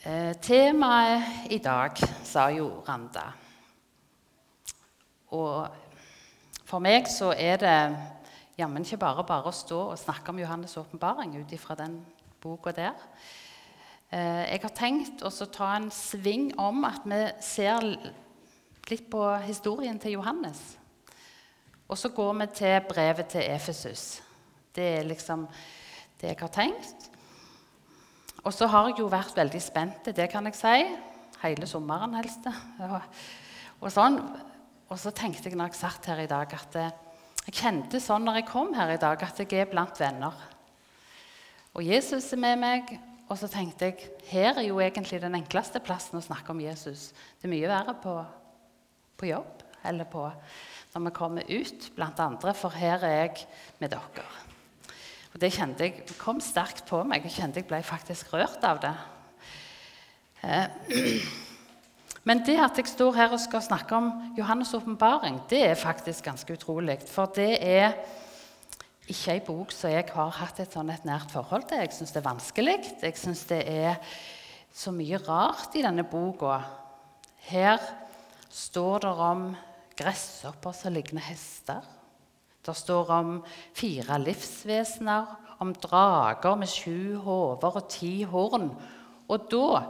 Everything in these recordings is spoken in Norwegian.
Eh, temaet i dag, sa jo Randa. Og for meg så er det jammen ikke bare bare å stå og snakke om Johannes' åpenbaring ut ifra den boka der. Eh, jeg har tenkt å ta en sving om at vi ser litt på historien til Johannes. Og så går vi til brevet til Efesus. Det er liksom det jeg har tenkt. Og så har jeg jo vært veldig spent, det kan jeg si. Hele sommeren helst. Og, sånn. og så tenkte jeg når jeg satt her i dag, at jeg kjente sånn når jeg kom her i dag, at jeg er blant venner. Og Jesus er med meg. Og så tenkte jeg her er jo egentlig den enkleste plassen å snakke om Jesus. Det er mye verre på, på jobb eller på, når vi kommer ut blant andre, for her er jeg med dere. Og Det kjente jeg kom sterkt på meg. Jeg kjente jeg ble faktisk rørt av det. Eh, men det at jeg står her og skal snakke om Johannes' åpenbaring, det er faktisk ganske utrolig. For det er ikke ei bok som jeg har hatt et sånn et nært forhold til. Jeg syns det er vanskelig. Jeg syns det er så mye rart i denne boka. Her står det om gresshopper som ligner hester. Det står om fire livsvesener, om drager med sju hoder og ti horn. Og da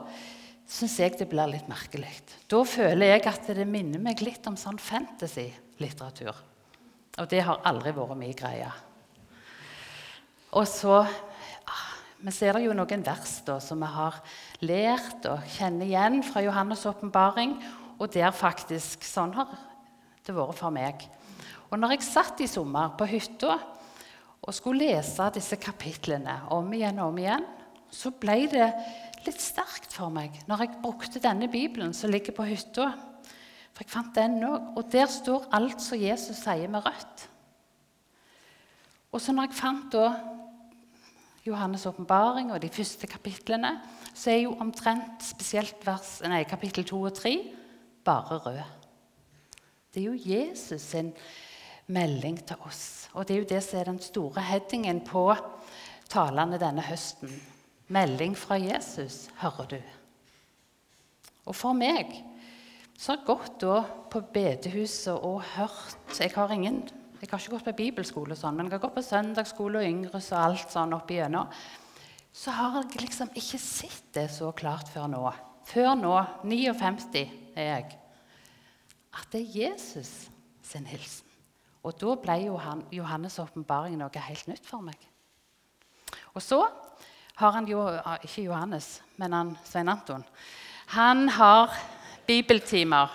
syns jeg det blir litt merkelig. Da føler jeg at det minner meg litt om sånn fantasy-litteratur. Og det har aldri vært min greie. Og så Men Vi er det jo noen vers da, som vi har lært og kjenner igjen fra Johannes' åpenbaring. Og der faktisk Sånn har det vært for meg. Og når jeg satt i sommer på hytta og skulle lese disse kapitlene om igjen og om igjen, så ble det litt sterkt for meg når jeg brukte denne bibelen som ligger på hytta. For jeg fant den òg. Og der står alt som Jesus sier med rødt. Og så når jeg fant da Johannes' åpenbaring og de første kapitlene, så er jo omtrent spesielt vers, nei, kapittel 2 og 3 bare rød. Det er jo Jesus sin melding til oss. Og det er jo det som er den store headingen på talene denne høsten. Melding fra Jesus, hører du. Og for meg så har jeg gått da på bedehuset og hørt Jeg har, ingen, jeg har ikke gått på bibelskole, og sånn, men jeg har gått på søndagsskole og Yngres og alt sånn opp igjennom. Så har jeg liksom ikke sett det så klart før nå. Før nå, 59 er jeg, at det er Jesus sin hilsen. Og da ble Johannes' åpenbaring noe helt nytt for meg. Og så har han jo ah, Ikke Johannes, men han, Svein Anton. Han har bibeltimer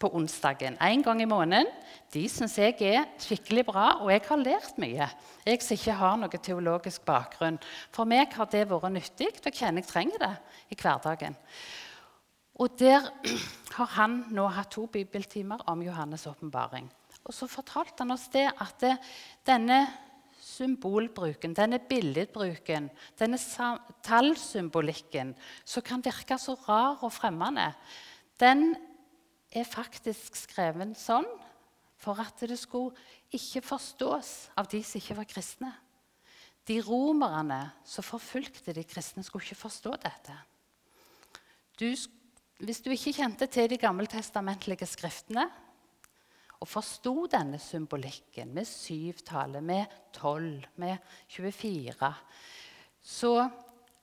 på onsdagen en gang i måneden. De syns jeg er skikkelig bra, og jeg har lært mye. Jeg som ikke har noe teologisk bakgrunn. For meg har det vært nyttig. Jeg kjenner jeg trenger det i hverdagen. Og der har han nå hatt to bibeltimer om Johannes' åpenbaring. Og så fortalte han oss det at det, denne symbolbruken, denne billedbruken, denne tallsymbolikken, som kan virke så rar og fremmende, den er faktisk skrevet sånn for at det skulle ikke forstås av de som ikke var kristne. De romerne som forfulgte de kristne, skulle ikke forstå dette. Du, hvis du ikke kjente til de gammeltestamentlige skriftene, og forsto denne symbolikken med syvtallet, med tolv, med 24, så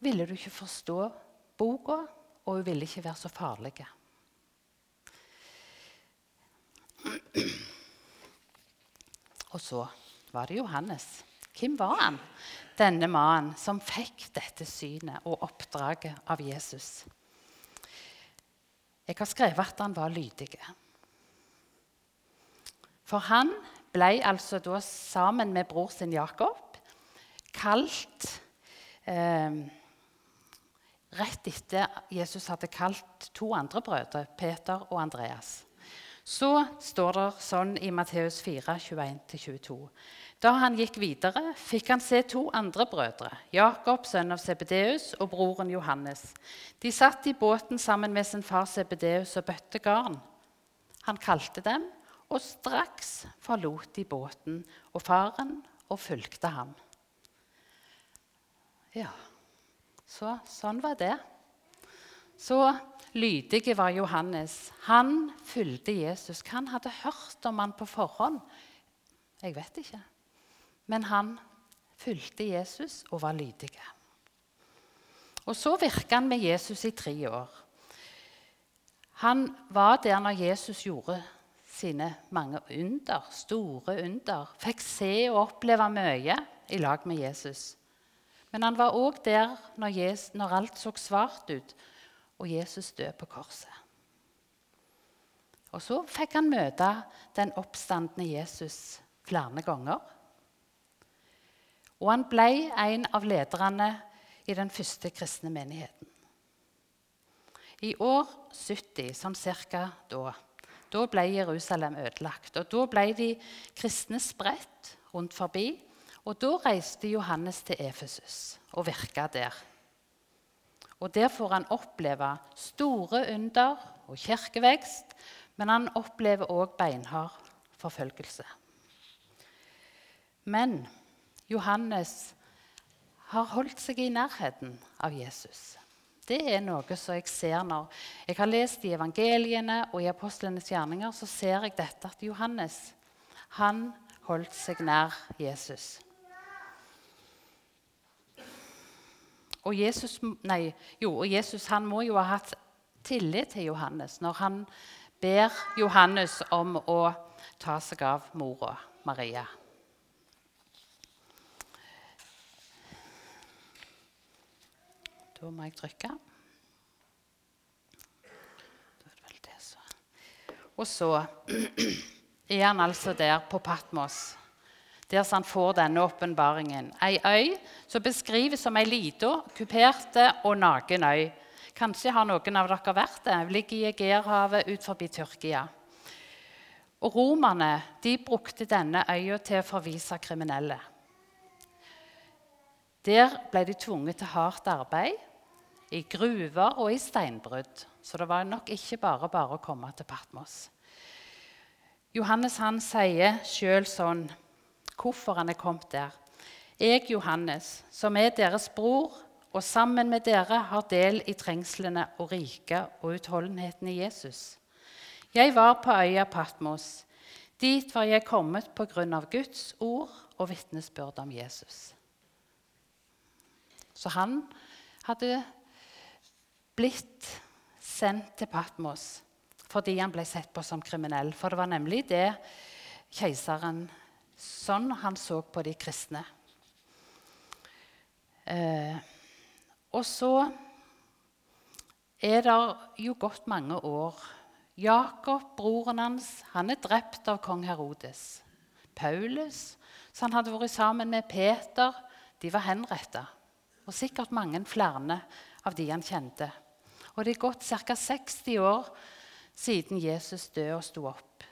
ville du ikke forstå boka, og hun ville ikke være så farlig. Og så var det Johannes. Hvem var han, denne mannen som fikk dette synet og oppdraget av Jesus? Jeg har skrevet at han var lydig. For han ble altså da sammen med bror sin Jakob kalt eh, Rett etter Jesus hadde kalt to andre brødre, Peter og Andreas. Så står det sånn i Matteus 4, 21-22. Da han gikk videre, fikk han se to andre brødre, Jakob, sønn av Sebedeus, og broren Johannes. De satt i båten sammen med sin far Sebedeus og bøtte garn. Han kalte dem, og straks forlot de båten og faren og fulgte ham. Ja, så sånn var det. Så lydige var Johannes. Han fulgte Jesus. Han hadde hørt om han på forhånd? Jeg vet ikke. Men han fulgte Jesus og var lydig. Og så virka han med Jesus i tre år. Han var der når Jesus gjorde sine mange under, store under. Fikk se og oppleve mye i lag med Jesus. Men han var òg der når, Jesus, når, alt så svart ut, og Jesus døde på korset. Og så fikk han møte den oppstandende Jesus flere ganger. Og han ble en av lederne i den første kristne menigheten. I år 70, sånn cirka da, da ble Jerusalem ødelagt. Og da ble de kristne spredt rundt forbi. Og da reiste Johannes til Efesus og virka der. Og Der får han oppleve store under og kirkevekst, men han opplever òg beinhard forfølgelse. Men Johannes har holdt seg i nærheten av Jesus. Det er noe som jeg ser når jeg har lest i evangeliene og i apostlenes gjerninger, så ser jeg dette at Johannes han holdt seg nær Jesus. Og Jesus, nei, jo, og Jesus han må jo ha hatt tillit til Johannes når han ber Johannes om å ta seg av mora Maria. Da må jeg trykke. Og så er han altså der på Patmos, der han får denne åpenbaringen. Ei øy som beskrives som ei lita, kuperte og naken øy. Kanskje har noen av dere vært det. Ligger i Egerhavet ut forbi Tyrkia. Og Romerne de brukte denne øya til å forvise kriminelle. Der ble de tvunget til hardt arbeid i gruver og i steinbrudd. Så det var nok ikke bare bare å komme til Patmos. Johannes han sier sjøl sånn hvorfor han er kommet der. Jeg, Johannes, som er deres bror, og sammen med dere har del i trengslene og riket og utholdenheten i Jesus. Jeg var på øya Patmos. Dit var jeg kommet på grunn av Guds ord og vitnesbyrd om Jesus. Så han hadde blitt sendt til Patmos fordi han ble sett på som kriminell. For det var nemlig det keiseren Sånn han så på de kristne. Eh, og så er det jo gått mange år. Jakob, broren hans, han er drept av kong Herodes. Paulus, som han hadde vært sammen med Peter, de var henretta. Og sikkert mange flere av de han kjente. Og det er gått ca. 60 år siden Jesus døde og sto opp.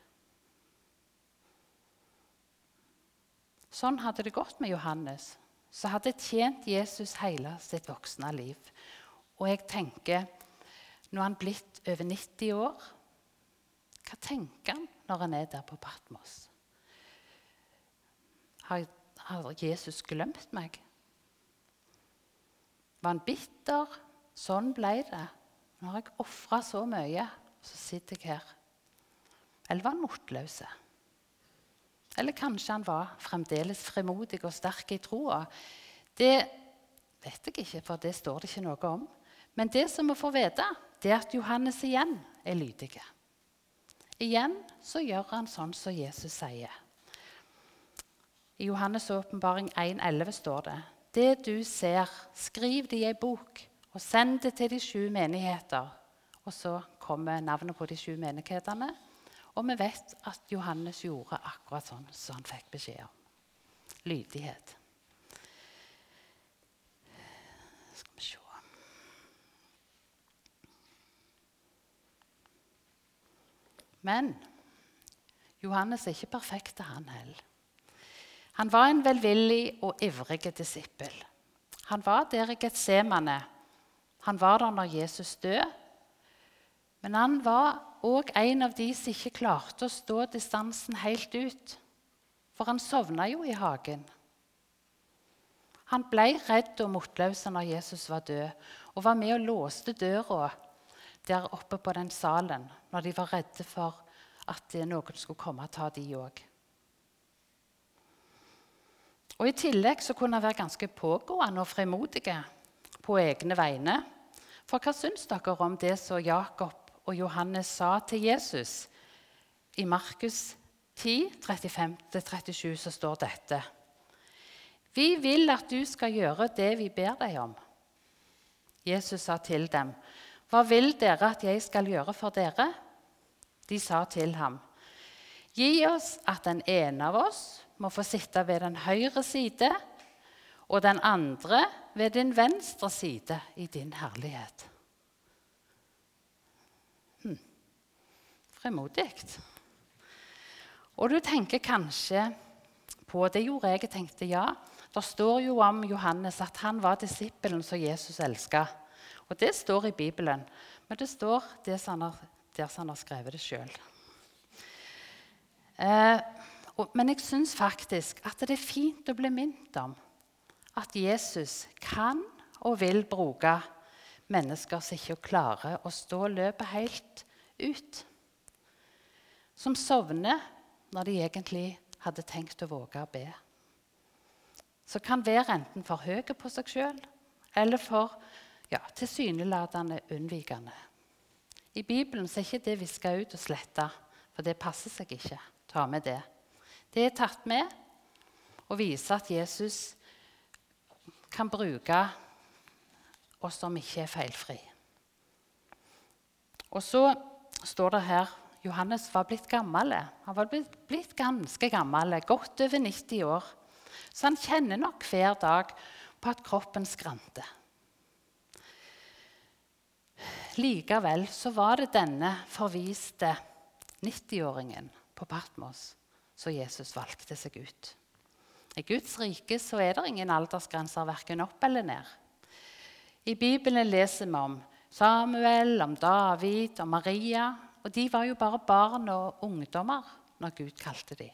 Sånn hadde det gått med Johannes, som hadde tjent Jesus hele sitt voksne liv. Og jeg tenker, nå er han blitt over 90 år. Hva tenker han når han er der på Patmos? Har, har Jesus glemt meg? Var han bitter? Sånn ble det. Nå har jeg ofra så mye, så sitter jeg her. Eller var han motløs? Eller kanskje han var fremdeles fremodig og sterk i troa. Det vet jeg ikke, for det står det ikke noe om. Men det som vi får vite, det er at Johannes igjen er lydig. Igjen så gjør han sånn som Jesus sier. I Johannes' åpenbaring 1,11 står det Det du ser, skriv det i ei bok og send det til de sju menigheter. Og så kommer navnet på de sju menighetene. Og vi vet at Johannes gjorde akkurat sånn som han fikk beskjed om. Lydighet. Skal vi se Men Johannes er ikke perfekt, han heller. Han var en velvillig og ivrig disippel. Han var der i Getsemane han var der når Jesus døde. Men han var òg en av de som ikke klarte å stå distansen helt ut. For han sovna jo i hagen. Han ble redd og motløs når Jesus var død, og var med og låste døra der oppe på den salen når de var redde for at noen skulle komme og ta de òg. Og I tillegg så kunne han være ganske pågående og frimodige på egne vegne. For hva syns dere om det som Jakob og Johannes sa til Jesus? I Markus 10, 35-37 så står dette. Vi vil at du skal gjøre det vi ber deg om. Jesus sa til dem, Hva vil dere at jeg skal gjøre for dere? De sa til ham, Gi oss at den ene av oss må få sitte ved den høyre side, og den andre ved din venstre side i din herlighet. Hm. Fremodig. Og du tenker kanskje på Det gjorde jeg. Tenkte ja. Det står jo om Johannes at han var disippelen som Jesus elska. Og det står i Bibelen, men det står der som han har, der som han har skrevet det sjøl. Eh, men jeg syns faktisk at det er fint å bli minnet om at Jesus kan og vil bruke mennesker som ikke klarer å stå løpet helt ut. Som sovner når de egentlig hadde tenkt å våge å be. Som kan være enten for høye på seg sjøl eller for ja, tilsynelatende unnvikende. I Bibelen er ikke det viska ut og sletta, for det passer seg ikke. Ta med det. Det er tatt med og viser at Jesus kan bruke og som ikke er feilfri. Og så står det her Johannes var blitt gammel. Han var blitt, blitt ganske gammel, godt over 90 år. Så han kjenner nok hver dag på at kroppen skranter. Likevel så var det denne forviste 90-åringen på Patmos som Jesus valgte seg ut. I Guds rike så er det ingen aldersgrenser verken opp eller ned. I Bibelen leser vi om Samuel, om David, og Maria, og de var jo bare barn og ungdommer når Gud kalte dem.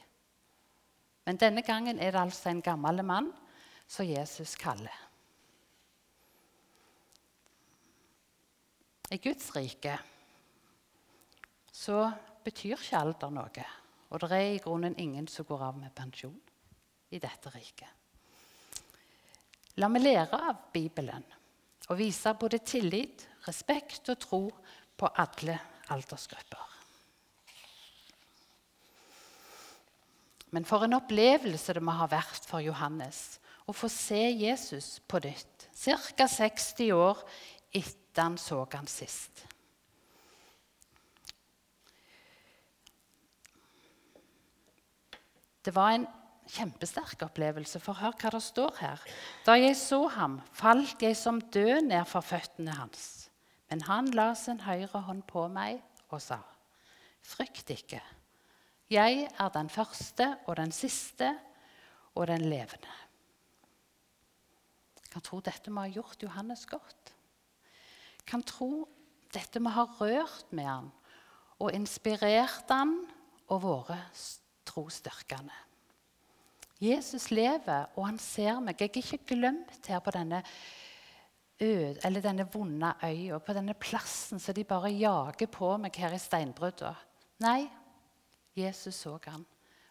Men denne gangen er det altså en gammel mann som Jesus kaller. I Guds rike så betyr ikke alder noe. Og det er i grunnen ingen som går av med pensjon i dette riket. La meg lære av Bibelen og vise både tillit, respekt og tro på alle aldersgrupper. Men for en opplevelse det må ha vært for Johannes å få se Jesus på nytt, ca. 60 år etter han så han sist. Det var en kjempesterk opplevelse, for hør hva det står her. Da jeg så ham, falt jeg som død ned for føttene hans. Men han la sin høyre hånd på meg og sa, Frykt ikke. Jeg er den første og den siste og den levende. Jeg kan tro dette må ha gjort Johannes godt. Jeg kan tro dette må ha rørt med han og inspirert han og vært trosstyrkende. Jesus lever, og han ser meg. Jeg er ikke glemt her på denne ød, eller denne vonde øya, på denne plassen som de bare jager på meg her i steinbrudda. Nei, Jesus så han,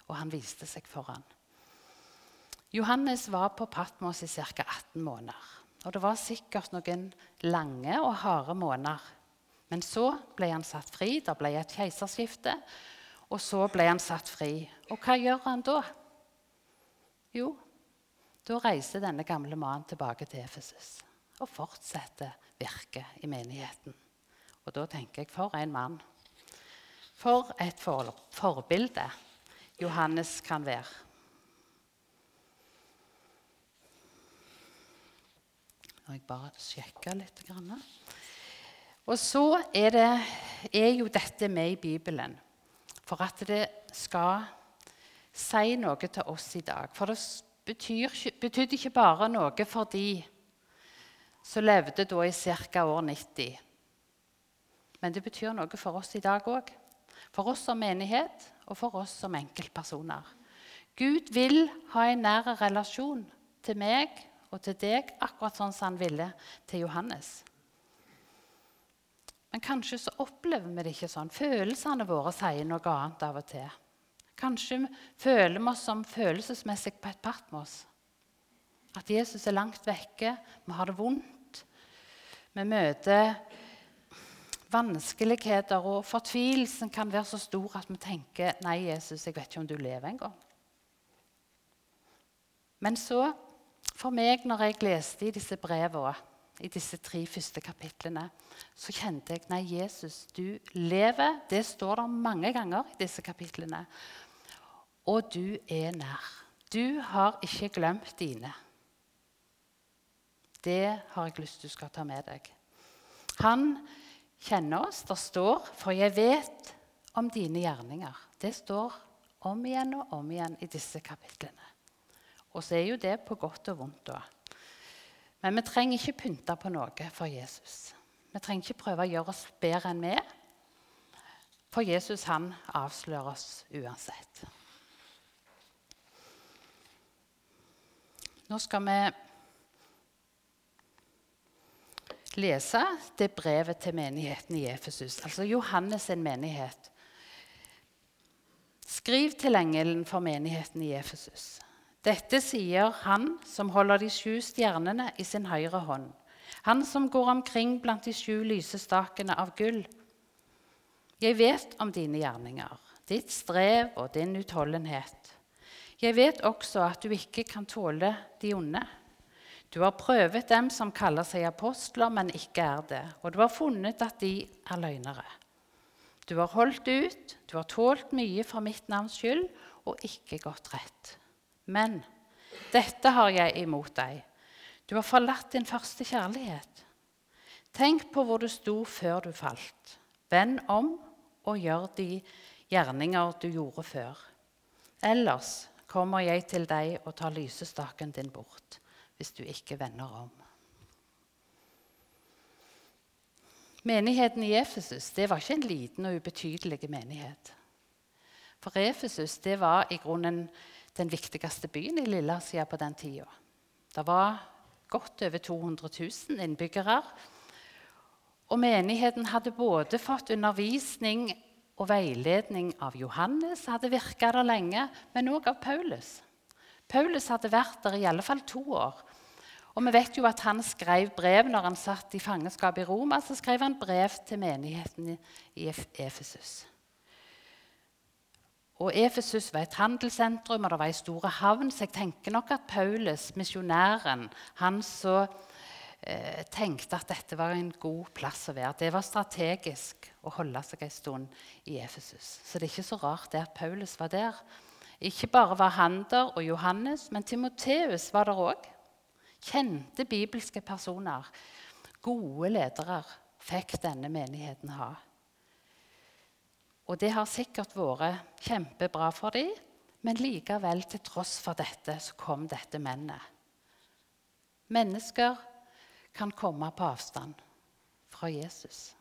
og han viste seg for han. Johannes var på Patmos i ca. 18 måneder. Og det var sikkert noen lange og harde måneder. Men så ble han satt fri. Det ble et keiserskifte. Og så ble han satt fri. Og hva gjør han da? Jo, da reiser denne gamle mannen tilbake til Efesus og fortsetter virket i menigheten. Og da tenker jeg for en mann. For et for forbilde Johannes kan være. Nå jeg bare sjekke litt. Og så er, det, er jo dette med i Bibelen for at det skal si noe til oss i dag. For det betyr, betydde ikke bare noe for de som levde da i ca. år 90. Men det betyr noe for oss i dag òg. For oss som menighet og for oss som enkeltpersoner. Gud vil ha en nær relasjon til meg og til deg, akkurat sånn som han ville til Johannes. Men kanskje så opplever vi det ikke sånn. Følelsene våre sier noe annet av og til. Kanskje føler vi oss som følelsesmessig på et Patmos. At Jesus er langt vekke, vi har det vondt. Vi møter vanskeligheter, og fortvilelsen kan være så stor at vi tenker Nei, Jesus, jeg vet ikke om du lever engang. Men så, for meg, når jeg leste i disse brevene, i disse tre første kapitlene, så kjente jeg Nei, Jesus, du lever. Det står der mange ganger i disse kapitlene. Og du er nær. Du har ikke glemt dine. Det har jeg lyst til du skal ta med deg. Han kjenner oss. Det står 'For jeg vet om dine gjerninger'. Det står om igjen og om igjen i disse kapitlene. Og så er jo det på godt og vondt. òg. Men vi trenger ikke pynte på noe for Jesus. Vi trenger ikke prøve å gjøre oss bedre enn vi er. For Jesus han avslører oss uansett. Nå skal vi lese det brevet til menigheten i Efesus, altså Johannes' en menighet. Skriv til engelen for menigheten i Efesus. Dette sier han som holder de sju stjernene i sin høyre hånd. Han som går omkring blant de sju lysestakene av gull. Jeg vet om dine gjerninger, ditt strev og din utholdenhet. Jeg vet også at du ikke kan tåle de onde. Du har prøvet dem som kaller seg apostler, men ikke er det. Og du har funnet at de er løgnere. Du har holdt ut, du har tålt mye for mitt navns skyld og ikke gått rett. Men dette har jeg imot deg. Du har forlatt din første kjærlighet. Tenk på hvor du sto før du falt. Vend om og gjør de gjerninger du gjorde før. Ellers kommer jeg til deg og tar lysestaken din bort hvis du ikke vender om. Menigheten i Efesus det var ikke en liten og ubetydelig menighet. For Efesus det var i grunnen den viktigste byen i Lilleasia på den tida. Det var godt over 200 000 innbyggere. Og menigheten hadde både fått undervisning og veiledning av Johannes, hadde virka der lenge, men òg av Paulus. Paulus hadde vært der i alle fall to år. Og vi vet jo at han skrev brev når han satt i fangenskap i Roma. Så skrev han brev til menigheten i Efesus. Og Efesus var et handelssentrum, og det var ei stor havn. Så jeg tenker nok at Paulus, misjonæren, han så eh, tenkte at dette var en god plass å være. Det var strategisk å holde seg en stund i Efesus. Så det er ikke så rart det at Paulus var der. Ikke bare var han der og Johannes, men Timoteus var der òg. Kjente bibelske personer, gode ledere, fikk denne menigheten ha. Og det har sikkert vært kjempebra for dem, men likevel, til tross for dette, så kom dette mennet. Mennesker kan komme på avstand fra Jesus.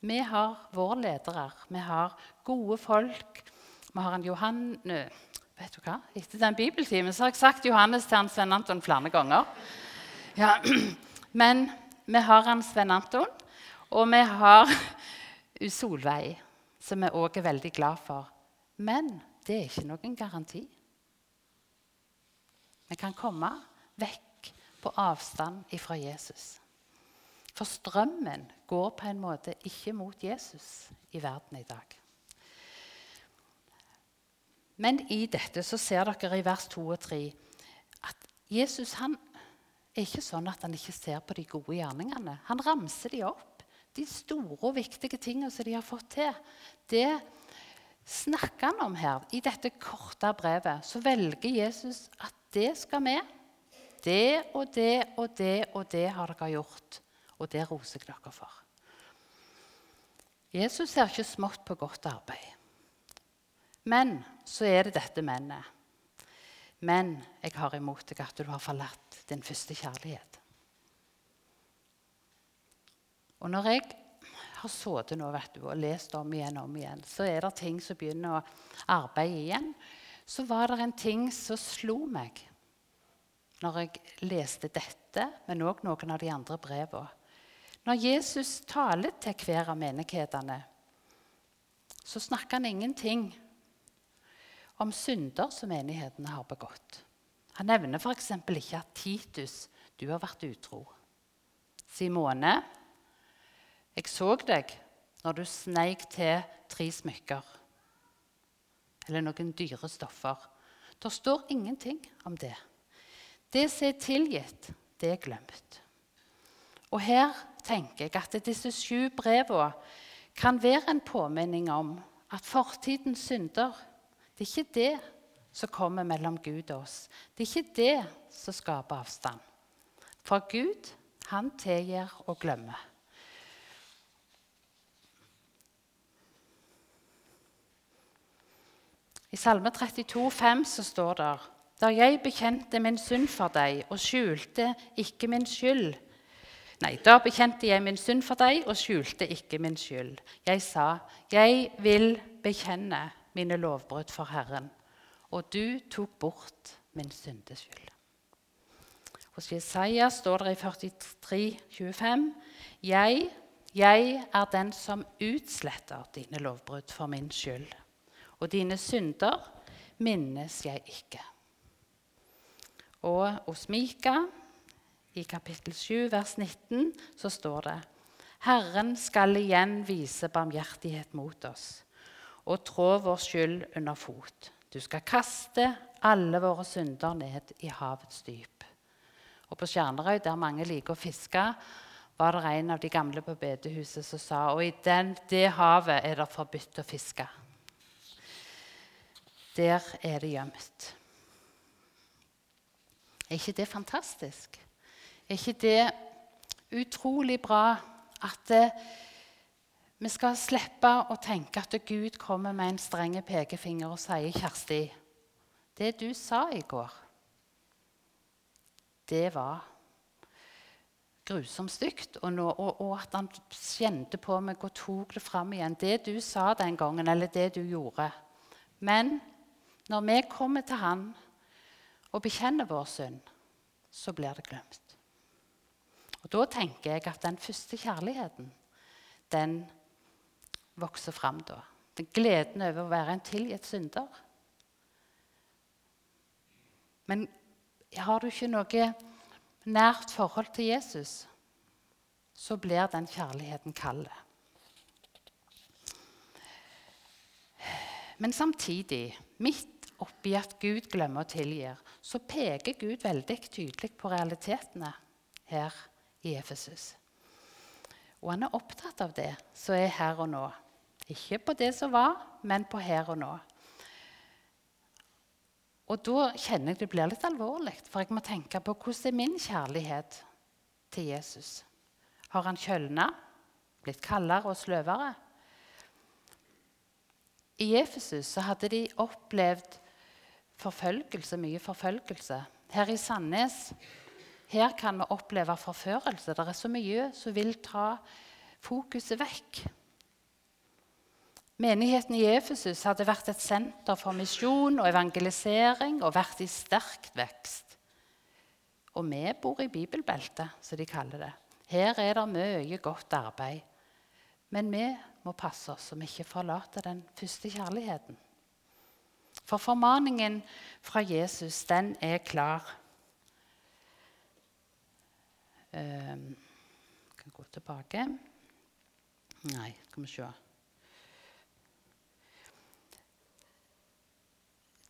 Vi har våre ledere. Vi har gode folk. Vi har en Johan... Vet du hva? Etter den bibeltimen så har jeg sagt Johannes til han Sven Anton flere ganger. Ja. Men vi har han Sven Anton, og vi har Solveig, som vi òg er veldig glad for. Men det er ikke noen garanti. Vi kan komme vekk avstand ifra Jesus. For strømmen går på en måte ikke mot Jesus i verden i dag. Men i dette så ser dere i vers 2 og 3 at Jesus han er ikke sånn at han ikke ser på de gode gjerningene. Han ramser de opp. De store og viktige tingene som de har fått til. Det snakker han om her. I dette korte brevet så velger Jesus at det skal vi. Det og det og det og det har dere gjort, og det roser jeg dere for. Jesus ser ikke smått på godt arbeid. Men så er det dette mennet. Men jeg har imot deg at du har forlatt din første kjærlighet. Og når jeg har sittet nå vet du, og lest om igjen og om igjen, så er det ting som begynner å arbeide igjen. Så var det en ting som slo meg når jeg leste dette, men òg noen av de andre brevene. Når Jesus taler til hver av menighetene, så snakker han ingenting om synder som menighetene har begått. Han nevner f.eks. ikke at Titus, du har vært utro. Simone, jeg så deg når du sneik til tre smykker. Eller noen dyre stoffer. Det står ingenting om det. Det som er tilgitt, det er glemt. Og her tenker jeg at disse sju brevene kan være en påminning om at fortidens synder det er ikke det som kommer mellom Gud og oss. Det er ikke det som skaper avstand. For Gud, han tilgir og glemmer. I Salme 32, 32,5 så står det Da jeg bekjente min synd for deg og skjulte ikke min skyld Nei, da bekjente jeg min synd for deg og skjulte ikke min skyld. Jeg sa, jeg vil bekjenne mine lovbrudd for Herren og du tok bort min syndeskyld. Hos Jesaja står det i 43, 25, jeg, jeg er den som utsletter dine lovbrudd for min skyld, og dine synder minnes jeg ikke. Og hos Mika, i kapittel 7, vers 19, så står det Herren skal igjen vise barmhjertighet mot oss og trå vår skyld under fot. Du skal kaste alle våre synder ned i havets dyp. Og På Stjernerøy, der mange liker å fiske, var det en av de gamle på bedehuset som sa og i den, det havet er det forbudt å fiske. Der er det gjemt. Er ikke det fantastisk? Er ikke det utrolig bra at det, vi skal slippe å tenke at Gud kommer med en streng pekefinger og sier, 'Kjersti, det du sa i går, det var grusomt stygt.' Og, og, og, at han kjente på meg og tok det fram igjen. Det du sa den gangen, eller det du gjorde. Men når vi kommer til Han og bekjenner vår synd, så blir det glemt. Og Da tenker jeg at den første kjærligheten, den vokser fram da. Den gleden over å være en tilgitt synder. Men har du ikke noe nært forhold til Jesus, så blir den kjærligheten kald. Men samtidig, midt oppi at Gud glemmer å tilgi, så peker Gud veldig tydelig på realitetene her i Efesus. Og han er opptatt av det som er her og nå. Ikke på det som var, men på her og nå. Og da kjenner jeg det blir litt alvorlig, for jeg må tenke på hvordan er min kjærlighet til Jesus. Har han kjølna, blitt kaldere og sløvere? I Efesus hadde de opplevd forfølgelse, mye forfølgelse. Her i Sandnes her kan vi oppleve forførelse. Det er så mye som vil ta fokuset vekk. Menigheten i Efesus hadde vært et senter for misjon og evangelisering og vært i sterk vekst. Og vi bor i bibelbeltet, som de kaller det. Her er det mye godt arbeid. Men vi må passe oss så vi ikke forlater den første kjærligheten. For formaningen fra Jesus, den er klar. Um, kan gå tilbake. Nei, skal vi se.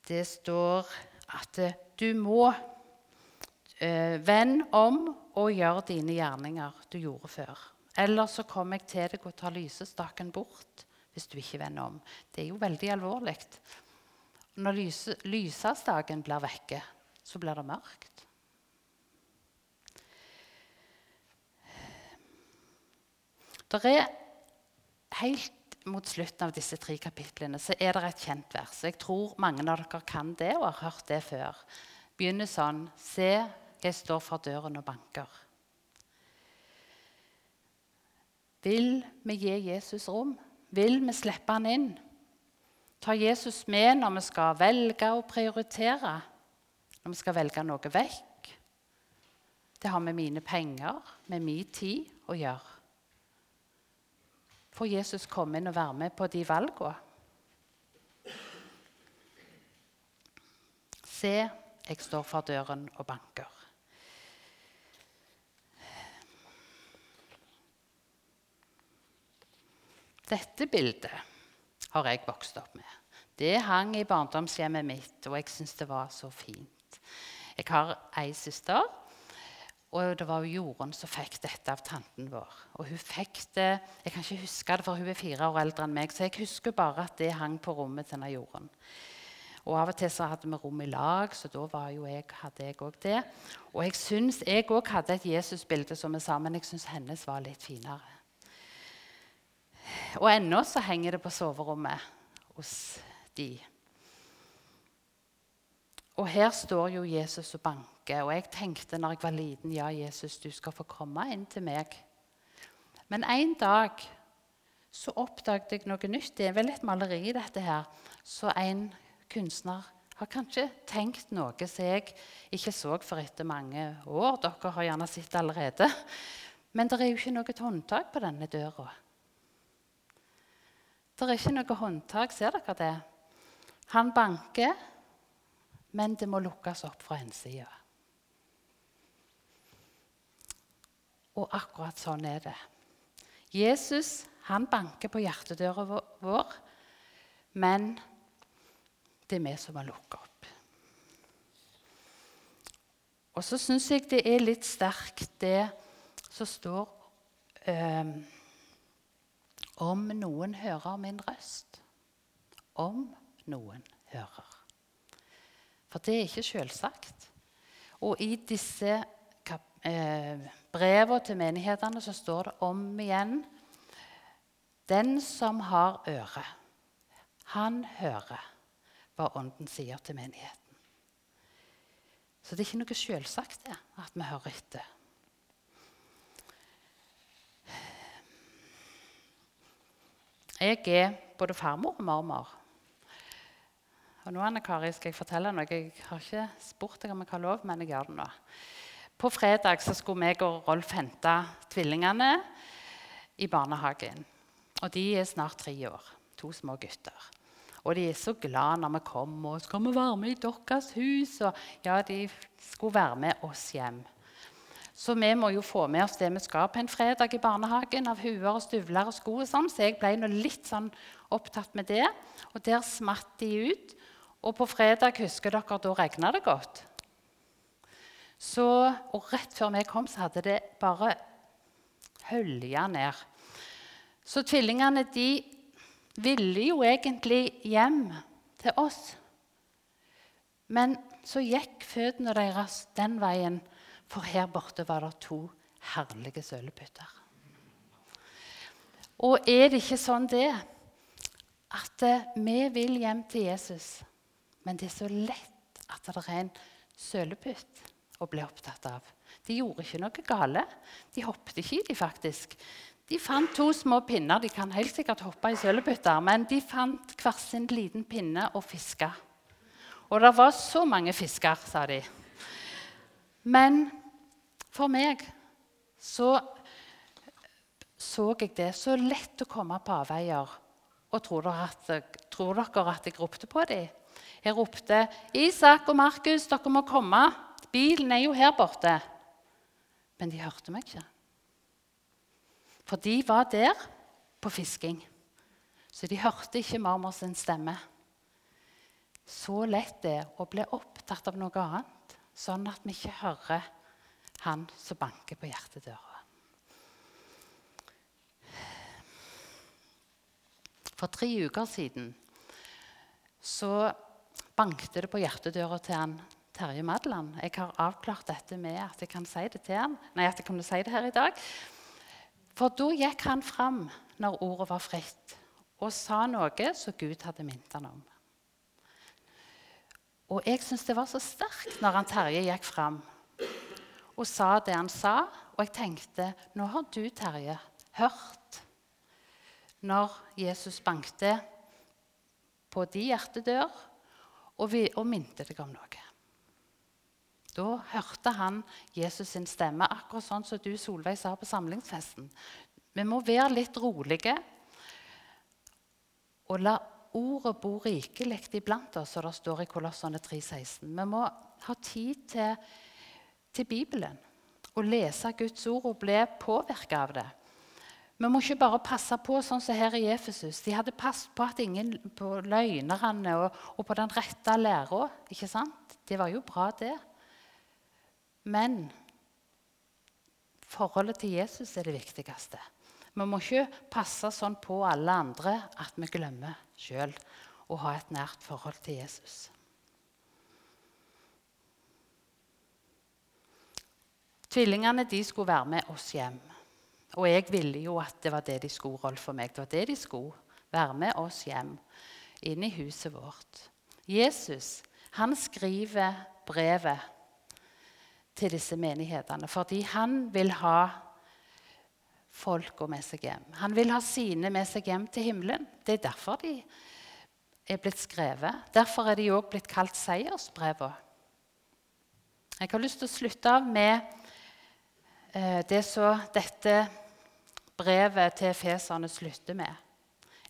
det står at eh, du må eh, vende om og gjøre dine gjerninger du gjorde før. Ellers så kommer jeg til deg og tar lysestaken bort hvis du ikke vender om. Det er jo veldig alvorlig. Når lyse, lysestaken blir vekke, så blir det mørkt. Det er helt mot slutten av disse tre kapitlene så er det et kjent vers. Jeg tror mange av dere kan det og har hørt det før. Begynner sånn Se, jeg står for døren og banker. Vil vi gi Jesus rom? Vil vi slippe han inn? Ta Jesus med når vi skal velge og prioritere? Når vi skal velge noe vekk? Det har med mine penger, med min tid, å gjøre. får Jesus komme inn og være med på de valgene. Se, jeg står for døren og banker. Dette bildet har jeg vokst opp med. Det hang i barndomshjemmet mitt, og jeg syns det var så fint. Jeg har ei søster, og det var Jorunn som fikk dette av tanten vår. Og hun fikk det, Jeg kan ikke huske det, for hun er fire år eldre enn meg, så jeg husker bare at det hang på rommet til denne Jorunn. Og Av og til så hadde vi rom i lag, så da jeg, hadde jeg òg det. Og jeg syns jeg òg hadde et Jesusbilde som vi sa, men jeg syns hennes var litt finere. Og ennå så henger det på soverommet hos de. Og her står jo Jesus og banker. Og jeg tenkte når jeg var liten ja, Jesus, du skal få komme inn til meg. Men en dag så oppdaget jeg noe nytt. Det er vel et maleri, dette her. Så en kunstner har kanskje tenkt noe som jeg ikke så for etter mange år. Dere har gjerne sett allerede. Men det er jo ikke noe håndtak på denne døra. Det er ikke noe håndtak. Ser dere det? Han banker, men det må lukkes opp fra innsida. Og akkurat sånn er det. Jesus han banker på hjertedøra vår, men det er vi som må lukke opp. Og så syns jeg det er litt sterkt, det som står eh, om noen hører min røst. Om noen hører. For det er ikke selvsagt. Og i disse eh, brevene til menighetene så står det om igjen Den som har øre, han hører hva Ånden sier til menigheten. Så det er ikke noe selvsagt det, at vi hører etter. Jeg er både farmor og mormor. Og nå Anne Kari, skal jeg fortelle noe. Jeg har ikke spurt deg om jeg har lov, men jeg gjør det nå. På fredag så skulle meg og Rolf hente tvillingene i barnehagen. Og de er snart tre år. To små gutter. Og de er så glad når vi kommer. og 'Skal vi være med i deres hus?' Og ja, de skulle være med oss hjem. Så vi må jo få med oss det vi skal på en fredag i barnehagen av huer og støvler og sko. og sånn, Så jeg ble nå litt sånn opptatt med det. Og der smatt de ut. Og på fredag, husker dere, da regna det godt. Så, og rett før vi kom, så hadde det bare hølja ned. Så tvillingene de ville jo egentlig hjem til oss. Men så gikk føttene deres den veien for her borte var det to herlige sølepytter. Og er det ikke sånn det at eh, vi vil hjem til Jesus, men det er så lett at det er en sølepytt å bli opptatt av? De gjorde ikke noe gale. De hoppet ikke i de faktisk. De fant to små pinner. De kan helt sikkert hoppe i sølepytter, men de fant hver sin liten pinne og fiska. Og det var så mange fisker, sa de. Men for meg så så jeg det. Så lett å komme på avveier. Og tror dere, at, tror dere at jeg ropte på dem? Jeg ropte 'Isak og Markus, dere må komme. Bilen er jo her borte.' Men de hørte meg ikke. For de var der på fisking. Så de hørte ikke mormor sin stemme. Så lett det er å bli opptatt av noe annet, sånn at vi ikke hører han som banker på hjertedøra. For tre uker siden så bankte det på hjertedøra til han Terje Madeland. Jeg har avklart dette med at jeg kan si det til han. Nei, at jeg kunne si det her i dag. For da gikk han fram når ordet var fritt, og sa noe som Gud hadde minnet han om. Og jeg syns det var så sterkt når han Terje gikk fram og sa det han sa. Og jeg tenkte nå har du, Terje, hørt når Jesus bankte på de hjertedør og, vi, og minte deg om noe. Da hørte han Jesus sin stemme, akkurat sånn som du Solveig, sa på samlingsfesten. Vi må være litt rolige, og la ordet bo rikelig iblant oss, som det står i Kolossene 3,16. Vi må ha tid til, til Bibelen og lese Guds ord og bli påvirka av det. Vi må ikke bare passe på sånn som her i Efesus. De hadde passet på at ingen på løgnerne og, og på den rette læra. Ikke sant? Det var jo bra, det. Men forholdet til Jesus er det viktigste. Vi må ikke passe sånn på alle andre at vi glemmer sjøl å ha et nært forhold til Jesus. Tvillingene de skulle være med oss hjem. Og jeg ville jo at det var det de skulle, Rolf for meg. Det var det de skulle. Være med oss hjem, inn i huset vårt. Jesus han skriver brevet til disse menighetene fordi han vil ha folka med seg hjem. Han vil ha sine med seg hjem til himmelen. Det er derfor de er blitt skrevet. Derfor er de òg blitt kalt seiersbrevene. Jeg har lyst til å slutte av med det som dette brevet til feserne slutter med.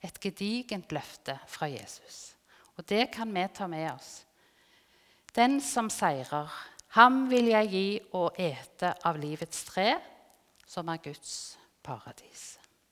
Et gedigent løfte fra Jesus. Og det kan vi ta med oss. Den som seirer, ham vil jeg gi å ete av livets tre, som er Guds paradis.